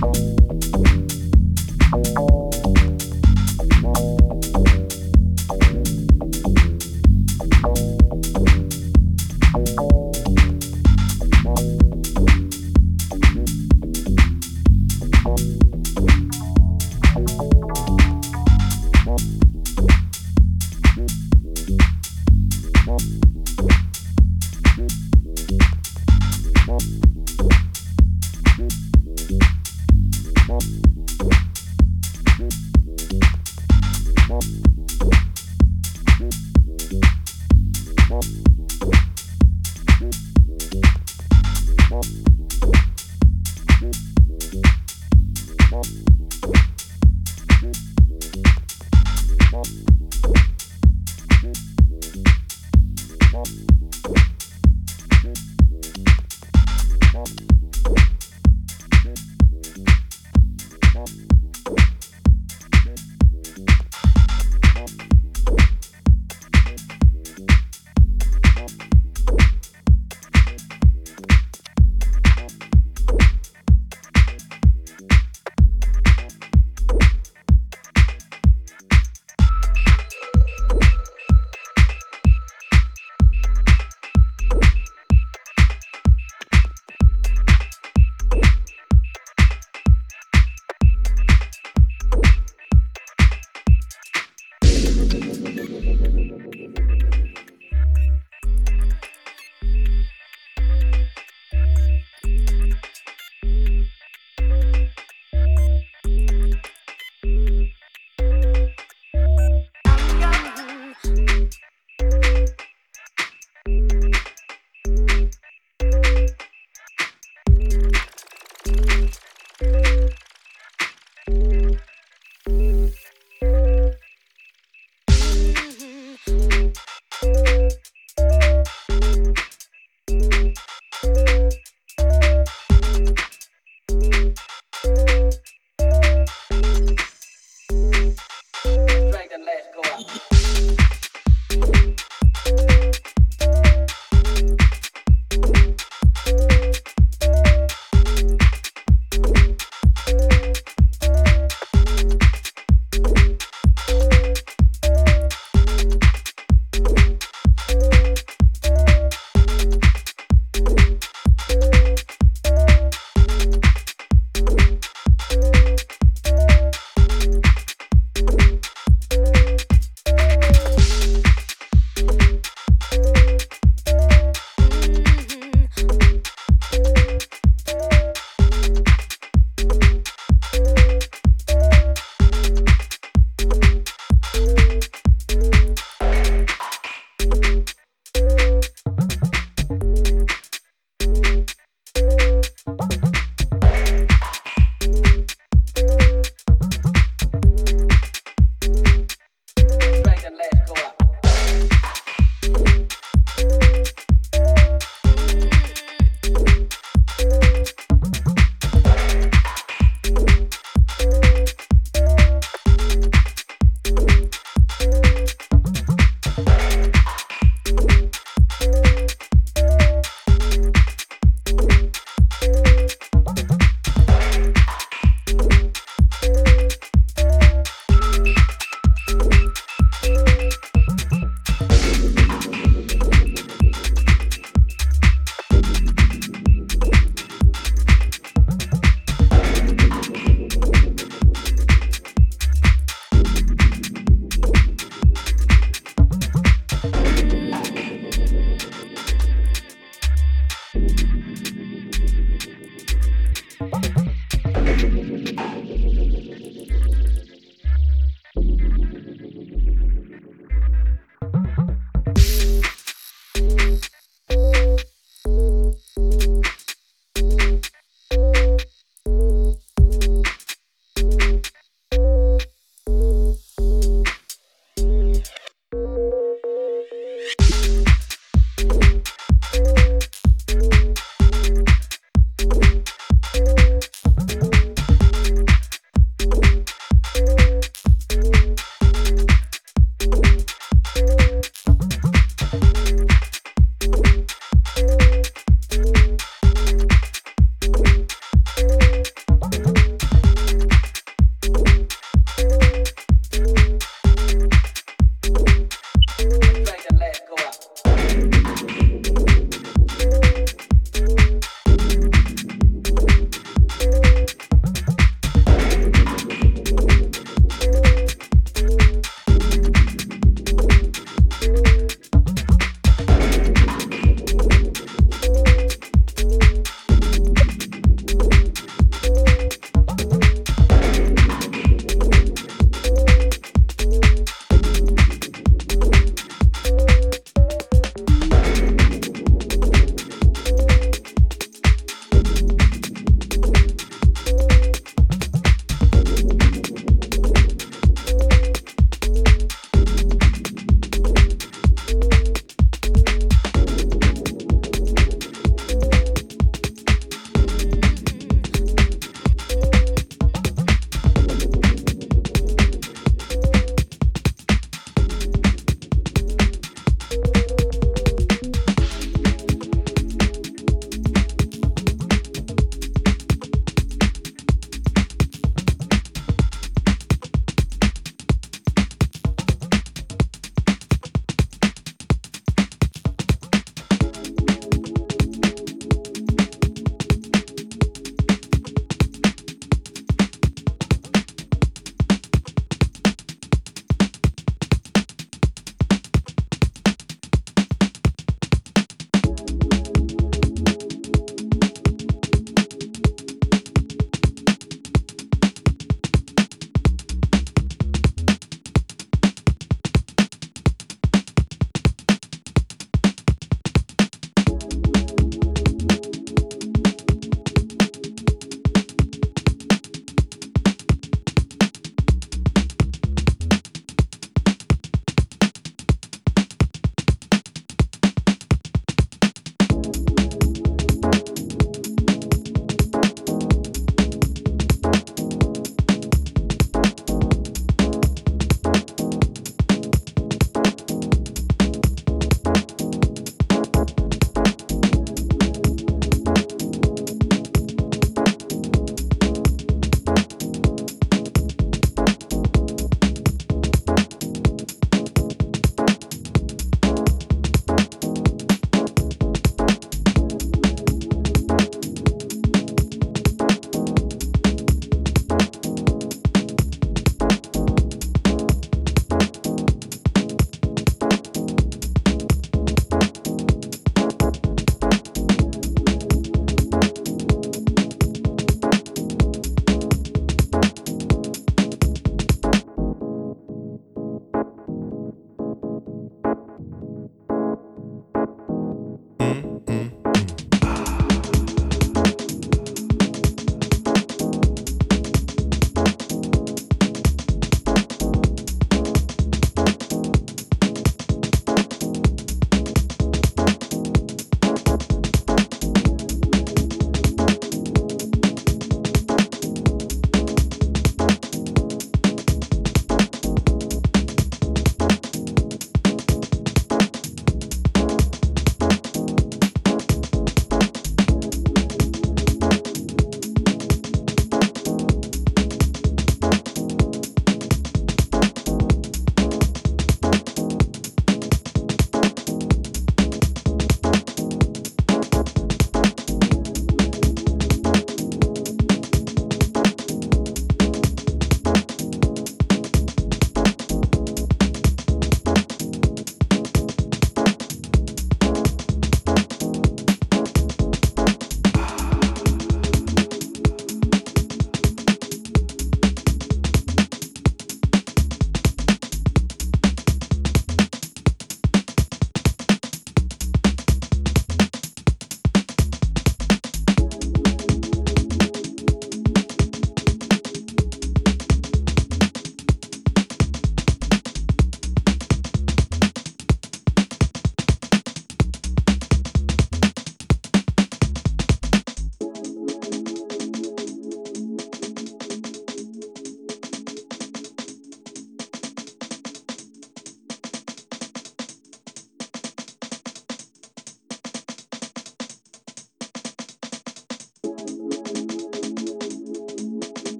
Bye.